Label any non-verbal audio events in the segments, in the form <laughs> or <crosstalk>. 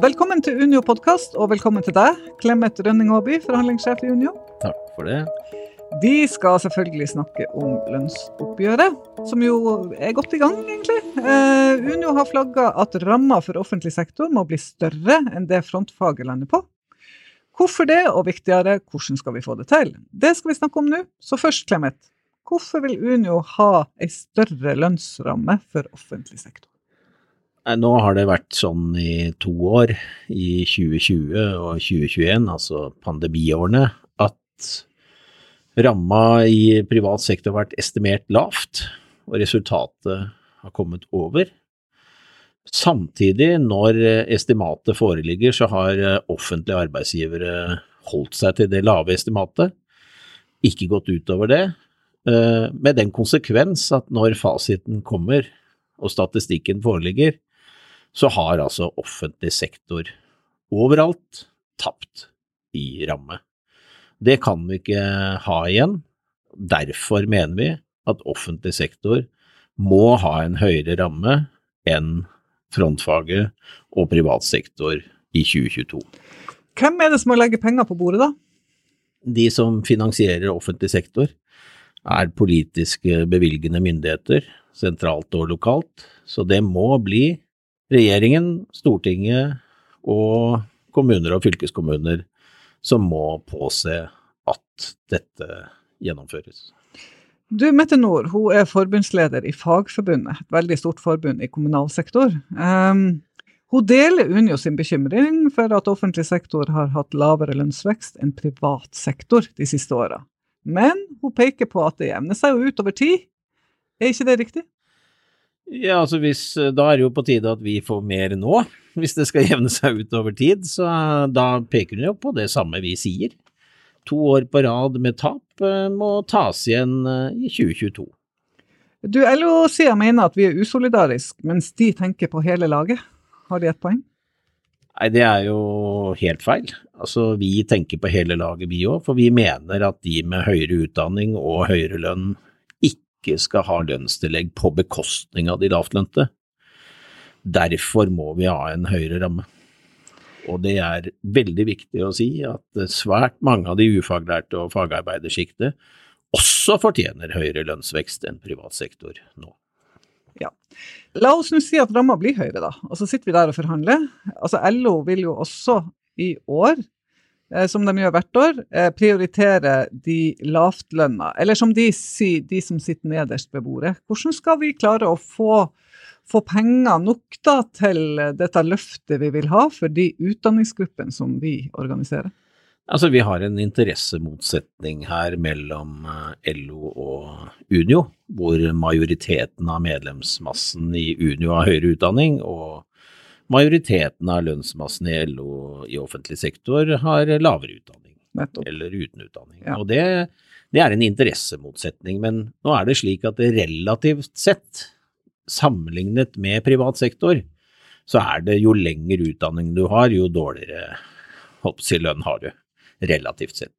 Velkommen til Unio podkast, og velkommen til deg, Clemet Rønning Aaby, forhandlingssjef i Unio. Takk for det. Vi skal selvfølgelig snakke om lønnsoppgjøret, som jo er godt i gang, egentlig. Eh, Unio har flagga at ramma for offentlig sektor må bli større enn det frontfaget lander på. Hvorfor det, og viktigere, hvordan skal vi få det til? Det skal vi snakke om nå. Så først, Clemet. Hvorfor vil Unio ha ei større lønnsramme for offentlig sektor? Nå har det vært sånn i to år, i 2020 og 2021, altså pandemiårene, at ramma i privat sektor har vært estimert lavt, og resultatet har kommet over. Samtidig, når estimatet foreligger, så har offentlige arbeidsgivere holdt seg til det lave estimatet, ikke gått utover det, eh, med den konsekvens at når fasiten kommer og statistikken foreligger, så har altså offentlig sektor overalt tapt i ramme. Det kan vi ikke ha igjen. Derfor mener vi at offentlig sektor må ha en høyere ramme enn frontfaget og privat sektor i 2022. Hvem er det som må legge penger på bordet, da? De som finansierer offentlig sektor, er politiske bevilgende myndigheter, sentralt og lokalt, så det må bli regjeringen, Stortinget og kommuner og fylkeskommuner som må påse at dette gjennomføres. Du, Mette Nord, hun er forbundsleder i Fagforbundet, et veldig stort forbund i kommunal sektor. Um, hun deler Unio sin bekymring for at offentlig sektor har hatt lavere lønnsvekst enn privat sektor de siste åra. Men hun peker på at det jevner seg ut over tid. Er ikke det riktig? Ja, altså hvis, eh, Da er det jo på tide at vi får mer nå, <laughs> hvis det skal jevne seg ut over tid. Så eh, da peker hun jo på det samme vi sier. To år på rad med tap eh, må tas igjen i 2022. Du, LO-sida mener at vi er usolidariske, mens de tenker på hele laget. Har de et poeng? Nei, det er jo helt feil. Altså, vi tenker på hele laget, vi òg. For vi mener at de med høyere utdanning og høyere lønn ikke skal ha lønnstillegg på bekostning av de lavtlønte. Derfor må vi ha en høyere ramme. Og det er veldig viktig å si at svært mange av de ufaglærte og fagarbeidersjiktet også fortjener høyere lønnsvekst enn privat sektor nå. Ja. La oss nå si at ramma blir høyere, da. Og så sitter vi der og forhandler. Altså LO vil jo også i år som de gjør hvert år, prioriterer prioritere de lavtlønna, eller som de sier, de som sitter nederst ved bordet. Hvordan skal vi klare å få, få penger nok da til dette løftet vi vil ha for de utdanningsgruppene som vi organiserer? Altså, Vi har en interessemotsetning her mellom eh, LO og Unio, hvor majoriteten av medlemsmassen i Unio har høyere utdanning, og majoriteten av lønnsmassen i LO i offentlig sektor har lavere utdanning. Nettopp. Eller uten utdanning. Ja. Og det, det, er en interessemotsetning. Men nå er det slik at det relativt sett, sammenlignet med privat sektor, så er det jo lengre utdanning du har, jo dårligere hoppsi lønn har du. Relativt sett.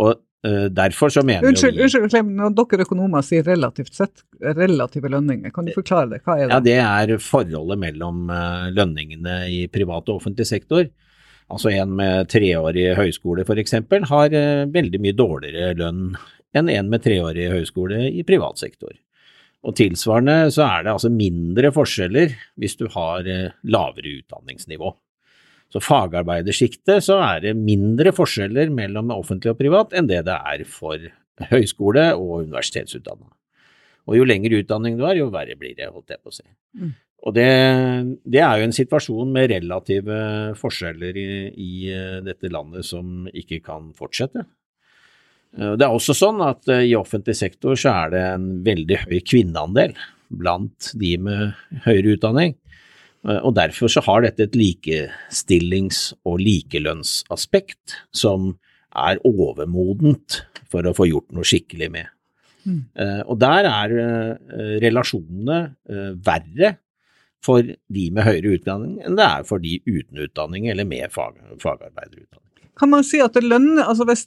Og Uh, derfor så mener unnskyld, vi Unnskyld, når dere økonomer sier relativt sett, relative lønninger, kan du forklare det? Hva er det? Ja, Det er forholdet mellom uh, lønningene i privat og offentlig sektor. Altså en med treårig høyskole f.eks. har uh, veldig mye dårligere lønn enn en med treårig høyskole i privat sektor. Og tilsvarende så er det altså mindre forskjeller hvis du har lavere utdanningsnivå. Så fagarbeidersjiktet så er det mindre forskjeller mellom offentlig og privat enn det det er for høyskole- og universitetsutdanna. Og jo lengre utdanning du har, jo verre blir det, holdt jeg på å si. Mm. Og det, det, er jo en situasjon med relative forskjeller i, i, eh, dette landet som ikke kan fortsette. Eh, det er også sånn at eh, i offentlig sektor så er det en veldig høy kvinneandel blant de med høyere utdanning. Eh, og Derfor så har dette et likestillings- og likelønnsaspekt som er overmodent for å få gjort noe skikkelig med. Mm. Uh, og der er uh, relasjonene verre for de med høyere utdanning enn det er for de uten utdanning eller med fag, fagarbeiderutdanning. Kan man si at lønner altså hvis,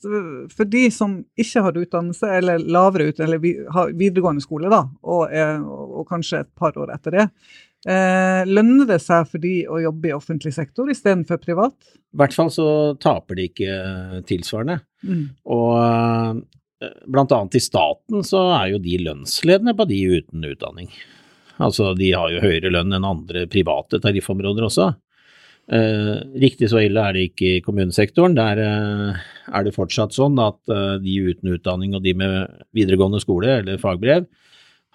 For de som ikke har utdannelse eller lavere utdannelse, eller har videregående skole, da, og, er, og kanskje et par år etter det, Eh, lønner det seg for de å jobbe i offentlig sektor istedenfor privat? I hvert fall så taper de ikke tilsvarende. Mm. Og eh, blant annet i staten så er jo de lønnsledende på de uten utdanning. Altså de har jo høyere lønn enn andre private tariffområder også. Eh, riktig så ille er det ikke i kommunesektoren. Der eh, er det fortsatt sånn at eh, de uten utdanning og de med videregående skole eller fagbrev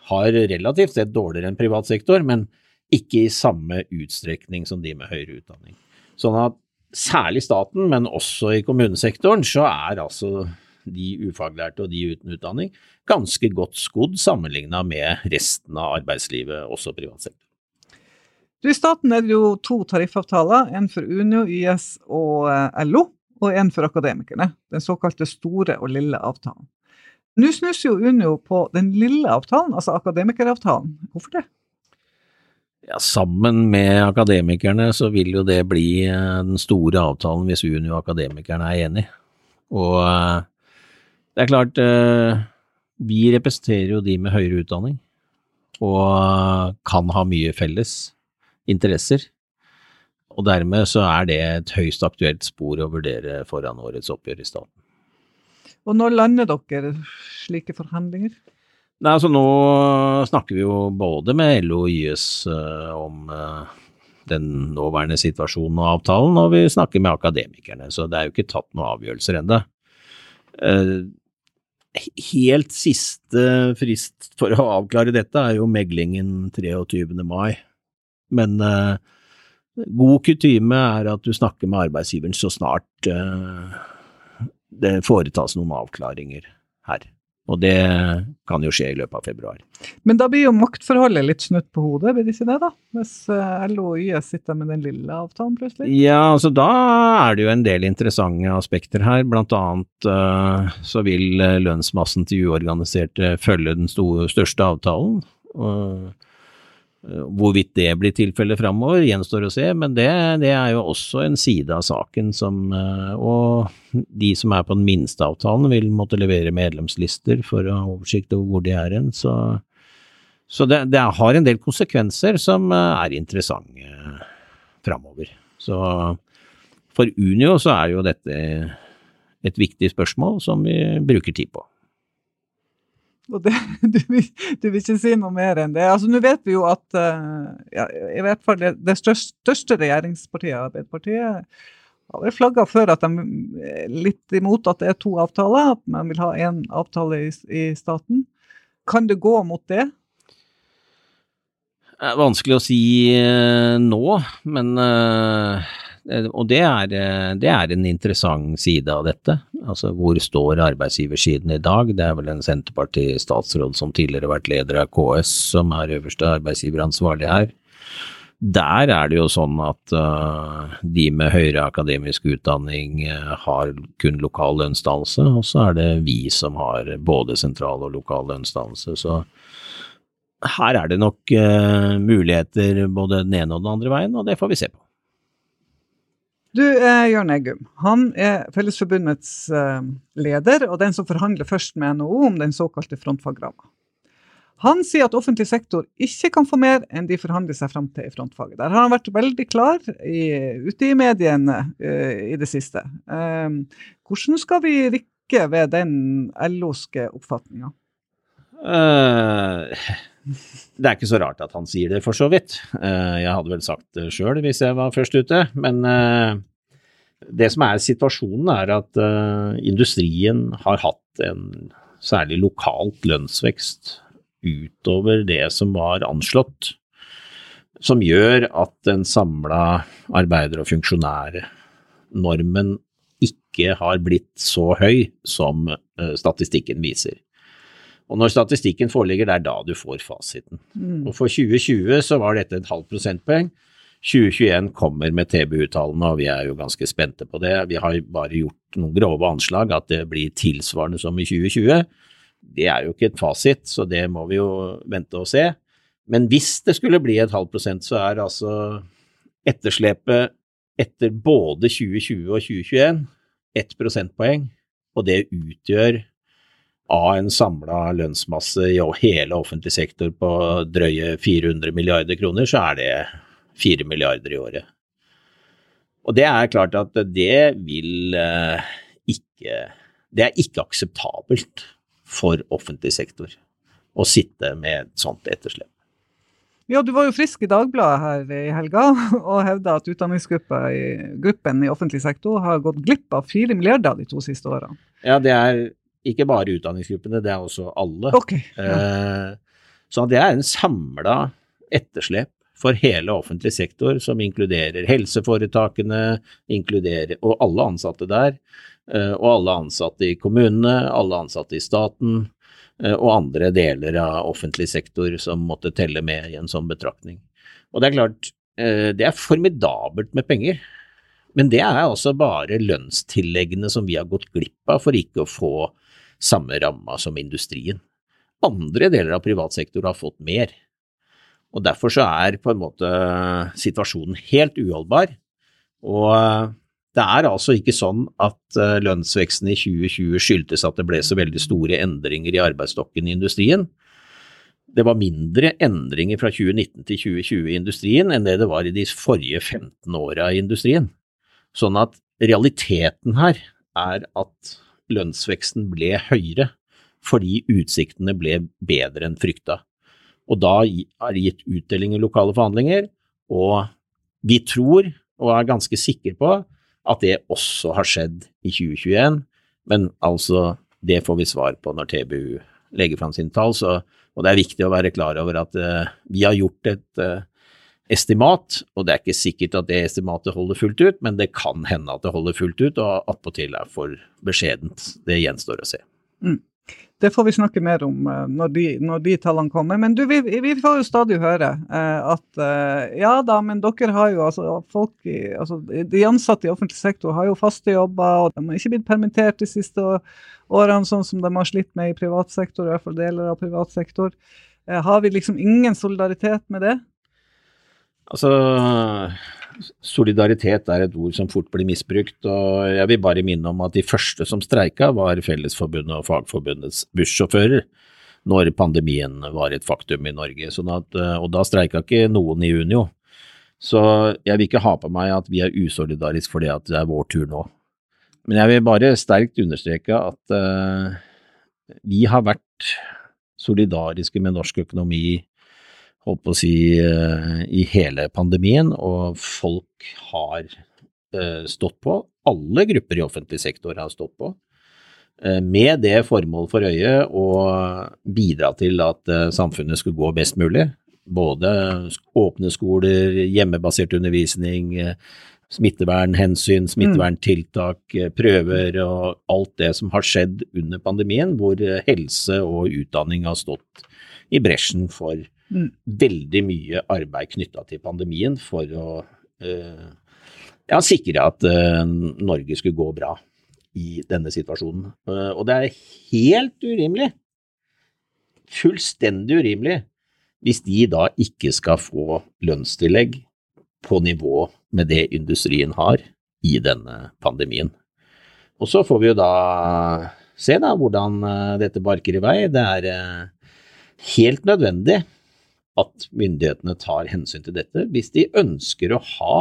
har relativt sett dårligere enn privat sektor, men ikke i samme utstrekning som de med høyere utdanning. Sånn at særlig staten, men også i kommunesektoren, så er altså de ufaglærte og de uten utdanning ganske godt skodd sammenligna med resten av arbeidslivet, også privat sektor. I staten er det jo to tariffavtaler, en for Unio, YS og eh, LO, og en for akademikerne, den såkalte store og lille avtalen. Nå snus jo Unio på den lille avtalen, altså akademikeravtalen. Hvorfor det? Ja, Sammen med akademikerne så vil jo det bli eh, den store avtalen hvis Unio og akademikerne er enige. Og eh, det er klart, vi representerer jo de med høyere utdanning, og kan ha mye felles interesser. Og dermed så er det et høyst aktuelt spor å vurdere foran årets oppgjør i staten. Og når lander dere slike forhandlinger? Nei, altså Nå snakker vi jo både med LO og YS uh, om uh, den nåværende situasjonen og avtalen, og vi snakker med akademikerne, så det er jo ikke tatt noen avgjørelser ennå. Uh, helt siste frist for å avklare dette er jo meglingen 23. mai. Men god kutyme er at du snakker med arbeidsgiveren så snart det foretas noen avklaringer her. Og det kan jo skje i løpet av februar. Men da blir jo maktforholdet litt snutt på hodet, blir det ikke det da? Hvis eh, LO og YS sitter med den lille avtalen plutselig? Ja, altså da er det jo en del interessante aspekter her. Blant annet uh, så vil lønnsmassen til uorganiserte følge den største avtalen. Eh, hvorvidt det blir tilfellet framover, gjenstår å se, men det, det, er jo også en side av saken som eh, Og de som er på den minste avtalen, vil måtte levere medlemslister for å ha oversikt over hvor de er hen. Så, så det, det, har en del konsekvenser som eh, er interessante framover. Så for Unio så er jo dette et viktig spørsmål som vi bruker tid på. Og det, <laughs> du, du, vil, ikke si noe mer enn det. Altså, Nå vet vi jo at uh, ja, i hvert fall det, det største, regjeringspartiet, Arbeiderpartiet, har vel flagga før at de er litt imot at det er to avtaler, at man vil ha én avtale i, i, staten. Kan det gå mot det? Det er vanskelig å si uh, nå, men uh, Eh, og det er, eh, det er, en interessant side av dette. Altså hvor står arbeidsgiversiden i dag? Det er vel en Senterparti-statsråd som tidligere har vært leder av KS som er øverste arbeidsgiveransvarlig her. Der er det jo sånn at uh, de med høyere akademisk utdanning uh, har kun lokal lønnsdannelse, og så er det vi som har både sentral og lokal lønnsdannelse. Så her er det nok uh, muligheter både den ene og den andre veien, og det får vi se på. Du, eh, Jørn Eggum, han er Fellesforbundets eh, leder og den som forhandler først med NHO om den såkalte frontfagramma. Han sier at offentlig sektor ikke kan få mer enn de forhandler seg fram til i frontfaget. Der har han vært veldig klar i, ute i mediene uh, i det siste. Uh, hvordan skal vi rikke ved den LO-ske oppfatninga? Uh, det er ikke så rart at han sier det, for så vidt. Uh, jeg hadde vel sagt det sjøl hvis jeg var først ute. Men uh, det som er situasjonen, er at industrien har hatt en særlig lokalt lønnsvekst utover det som var anslått, som gjør at den samla arbeider- og funksjonærnormen ikke har blitt så høy som statistikken viser. Og når statistikken foreligger, det er da du får fasiten. Mm. Og for 2020 så var dette et halvt prosentpoeng. 2021 kommer med TBU-tallene, og vi er jo ganske spente på det. Vi har bare gjort noen grove anslag at det blir tilsvarende som i 2020. Det er jo ikke et fasit, så det må vi jo vente og se. Men hvis det skulle bli et halvt prosent, så er altså etterslepet etter både 2020 og 2021 ett prosentpoeng, og det utgjør av en samla lønnsmasse i hele offentlig sektor på drøye 400 milliarder kroner, så er det 4 milliarder i året. Og det er klart at det vil eh, ikke Det er ikke akseptabelt for offentlig sektor å sitte med et sånt etterslep. Ja, du var jo frisk i Dagbladet her i helga og hevda at utdanningsgruppen i offentlig sektor har gått glipp av 4 milliarder de to siste årene. Ja, det er ikke bare utdanningsgruppene, det er også alle. Okay, ja. eh, så det er en samla etterslep for hele offentlig sektor, som inkluderer helseforetakene, inkluderer, og alle ansatte der, eh, og alle ansatte i kommunene, alle ansatte i staten, eh, og andre deler av offentlig sektor som måtte telle med i en sånn betraktning. Og det er klart, det er formidabelt med penger. Men det er altså bare lønnstilleggene som vi har gått glipp av for ikke å få samme ramma som industrien. Andre deler av privat sektor har fått mer. Og Derfor så er på en måte situasjonen helt uholdbar. Og det er altså ikke sånn at eh, lønnsveksten i 2020 skyldtes at det ble så veldig store endringer i arbeidsstokken i industrien. Det var mindre endringer fra 2019 til 2020 i industrien enn det det var i de forrige 15 åra i industrien. Sånn at realiteten her er at lønnsveksten ble høyere fordi utsiktene ble bedre enn frykta og da er det gitt utdeling i lokale forhandlinger. Og vi tror, og er ganske sikre på, at det også har skjedd i 2021. Men altså, det får vi svar på når TBU legger fram sine tall. Og det er viktig å være klar over at uh, vi har gjort et uh, estimat, og det er ikke sikkert at det estimatet holder fullt ut, men det kan hende at det holder fullt ut, og attpåtil er for beskjedent. Det gjenstår å se. Mm. Det får vi snakke mer om uh, når, de, når, de, tallene kommer. Men du, vi, vi får jo stadig høre uh, at uh, ja da, men dere har jo altså folk i, altså, De ansatte i offentlig sektor har jo faste jobber, og de har ikke blitt permittert de siste årene, sånn som de har slitt med i privat sektor, i hvert fall deler av privat sektor. har vi liksom ingen solidaritet med det? Altså Solidaritet er et ord som fort blir misbrukt, og jeg vil bare minne om at de første som streika var Fellesforbundet og Fagforbundets bussjåfører når pandemien var et faktum i Norge. Sånn at, eh, og da streika ikke noen i Unio. Så jeg vil ikke ha på meg at vi er usolidariske fordi at det er vår tur nå. Men jeg vil bare sterkt understreke at uh, vi har vært solidariske med norsk økonomi holdt på å si, eh, i hele pandemien, og folk har eh, stått på. Alle grupper i offentlig sektor har stått på. Eh, med det formål for øye å bidra til at samfunnet skulle gå best mulig. Både åpne skoler, hjemmebasert undervisning, smittevernhensyn, smitteverntiltak, prøver og alt det som har skjedd under pandemien, hvor helse og utdanning har stått i bresjen for mm. veldig mye arbeid knytta til pandemien for å uh, ja, sikre at uh, Norge skulle gå bra i denne situasjonen. Uh, og det er helt urimelig, fullstendig urimelig, hvis de da ikke skal få lønnstillegg på nivå med det industrien har i denne pandemien. Og så får vi jo da se da hvordan dette barker i vei. Det er helt nødvendig at myndighetene tar hensyn til dette hvis de ønsker å ha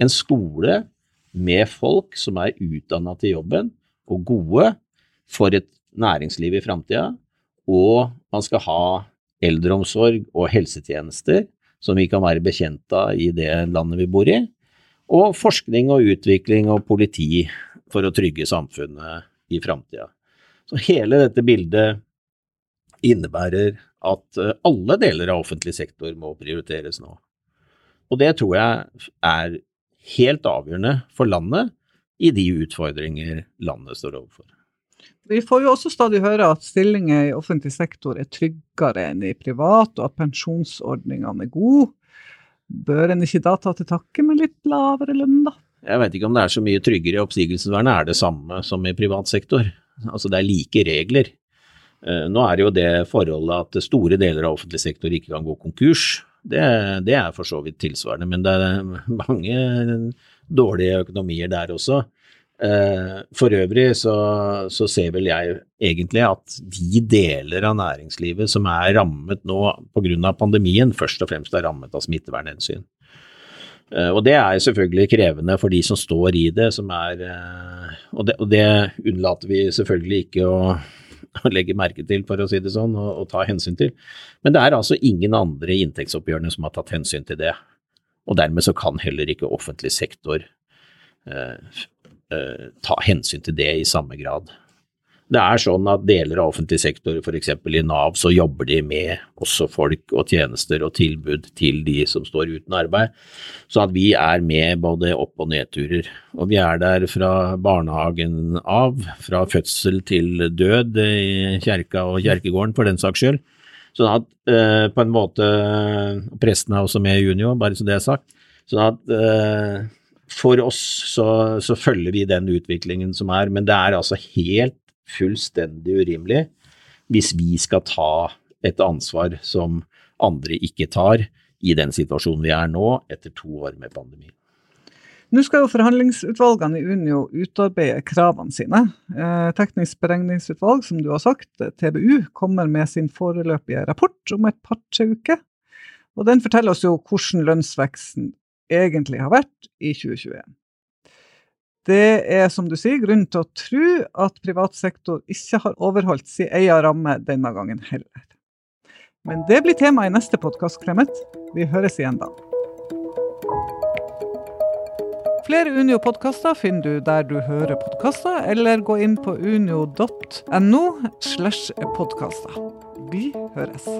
en skole med folk som er utdanna til jobben og gode for et næringsliv i framtida, og man skal ha eldreomsorg og helsetjenester som vi kan være bekjent av i det landet vi bor i, og forskning og utvikling og politi for å trygge samfunnet i framtida. Så hele dette bildet innebærer at eh, alle deler av offentlig sektor må prioriteres nå. Og det tror jeg er helt avgjørende for landet i de utfordringer landet står overfor. Vi får jo også stadig høre at stillinger i offentlig sektor er tryggere enn i privat, og at pensjonsordningene er gode. Bør en ikke da ta til takke med litt lavere lønn, da? Jeg vet ikke om det er så mye tryggere. Oppsigelsesvernet er det samme som i privat sektor. Altså det er like regler. Eh, nå er det jo det forholdet at store deler av offentlig sektor ikke kan gå konkurs. Det, det, er for så vidt tilsvarende, men det er mange dårlige økonomier der også. Eh, for øvrig så, så, ser vel jeg egentlig at de deler av næringslivet som er rammet nå pga. pandemien, først og fremst er rammet av smittevernhensyn. Eh, og det er selvfølgelig krevende for de som står i det, som er Og det, og det unnlater vi selvfølgelig ikke å, <laughs> å, legge merke til, for å si det sånn, og, og ta hensyn til. Men det er altså ingen andre inntektsoppgjørene som har tatt hensyn til det. Og dermed så kan heller ikke offentlig sektor eh, Eh, ta hensyn til det i samme grad. Det er sånn at deler av offentlig sektor, f.eks. i Nav, så jobber de med også folk og tjenester og tilbud til de som står uten arbeid. Så at vi er med både opp- og nedturer. Og vi er der fra barnehagen av, fra fødsel til død i kjerka og kjerkegården for den saks skyld. Sånn at eh, på en måte Presten er også med i junior, bare så det er sagt. Sånn at eh, for oss så, så, følger vi den utviklingen som er, men det er altså helt fullstendig urimelig hvis vi skal ta et ansvar som andre ikke tar i den situasjonen vi er nå, etter to år med pandemi. Nå skal jo forhandlingsutvalgene i Unio utarbeide kravene sine. Eh, teknisk beregningsutvalg, som du har sagt, TBU, kommer med sin foreløpige rapport om et par-tre uker. Og Den forteller oss jo hvordan lønnsveksten egentlig har vært i 2021. Det er, som du sier, grunn til å tro at privat sektor ikke har overholdt sin egen ramme denne gangen heller. Men det blir tema i neste podkast, Clemet. Vi høres igjen da. Flere Unio-podkaster finner du der du hører podkaster, eller gå inn på unio.no slash podkaster. Vi høres.